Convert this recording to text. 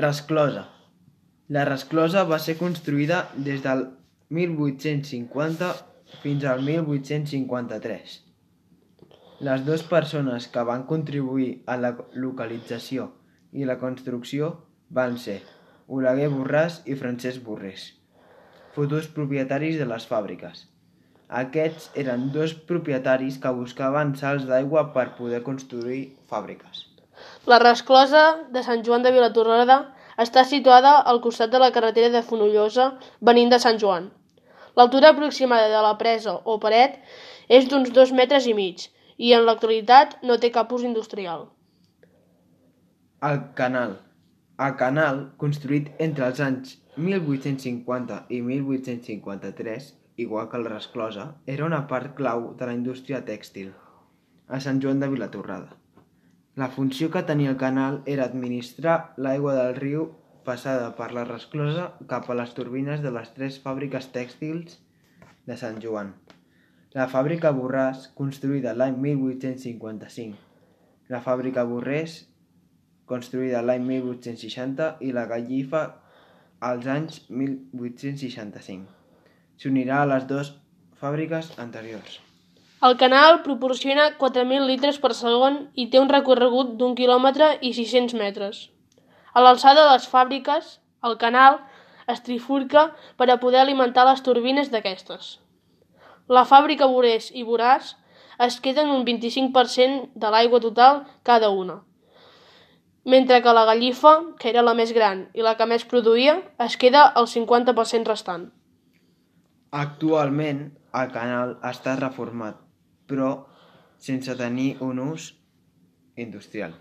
Resclosa. La resclosa va ser construïda des del 1850 fins al 1853. Les dues persones que van contribuir a la localització i la construcció van ser Oleguer Borràs i Francesc Borrés, futurs propietaris de les fàbriques. Aquests eren dos propietaris que buscaven salts d'aigua per poder construir fàbriques. La resclosa de Sant Joan de Vilatorrada està situada al costat de la carretera de Fonollosa venint de Sant Joan. L'altura aproximada de la presa o paret és d'uns dos metres i mig i en l'actualitat no té cap ús industrial. El canal. El canal, construït entre els anys 1850 i 1853, igual que el resclosa, era una part clau de la indústria tèxtil a Sant Joan de Vilatorrada. La funció que tenia el canal era administrar l'aigua del riu passada per la resclosa cap a les turbines de les tres fàbriques tèxtils de Sant Joan. La fàbrica Borràs, construïda l'any 1855, la fàbrica Borrés, construïda l'any 1860 i la Gallifa als anys 1865. S'unirà a les dues fàbriques anteriors. El canal proporciona 4.000 litres per segon i té un recorregut d'un quilòmetre i 600 metres. A l'alçada de les fàbriques, el canal es trifurca per a poder alimentar les turbines d'aquestes. La fàbrica Borés i Boràs es queden un 25% de l'aigua total cada una, mentre que la Gallifa, que era la més gran i la que més produïa, es queda el 50% restant. Actualment el canal està reformat, però sense tenir un ús industrial.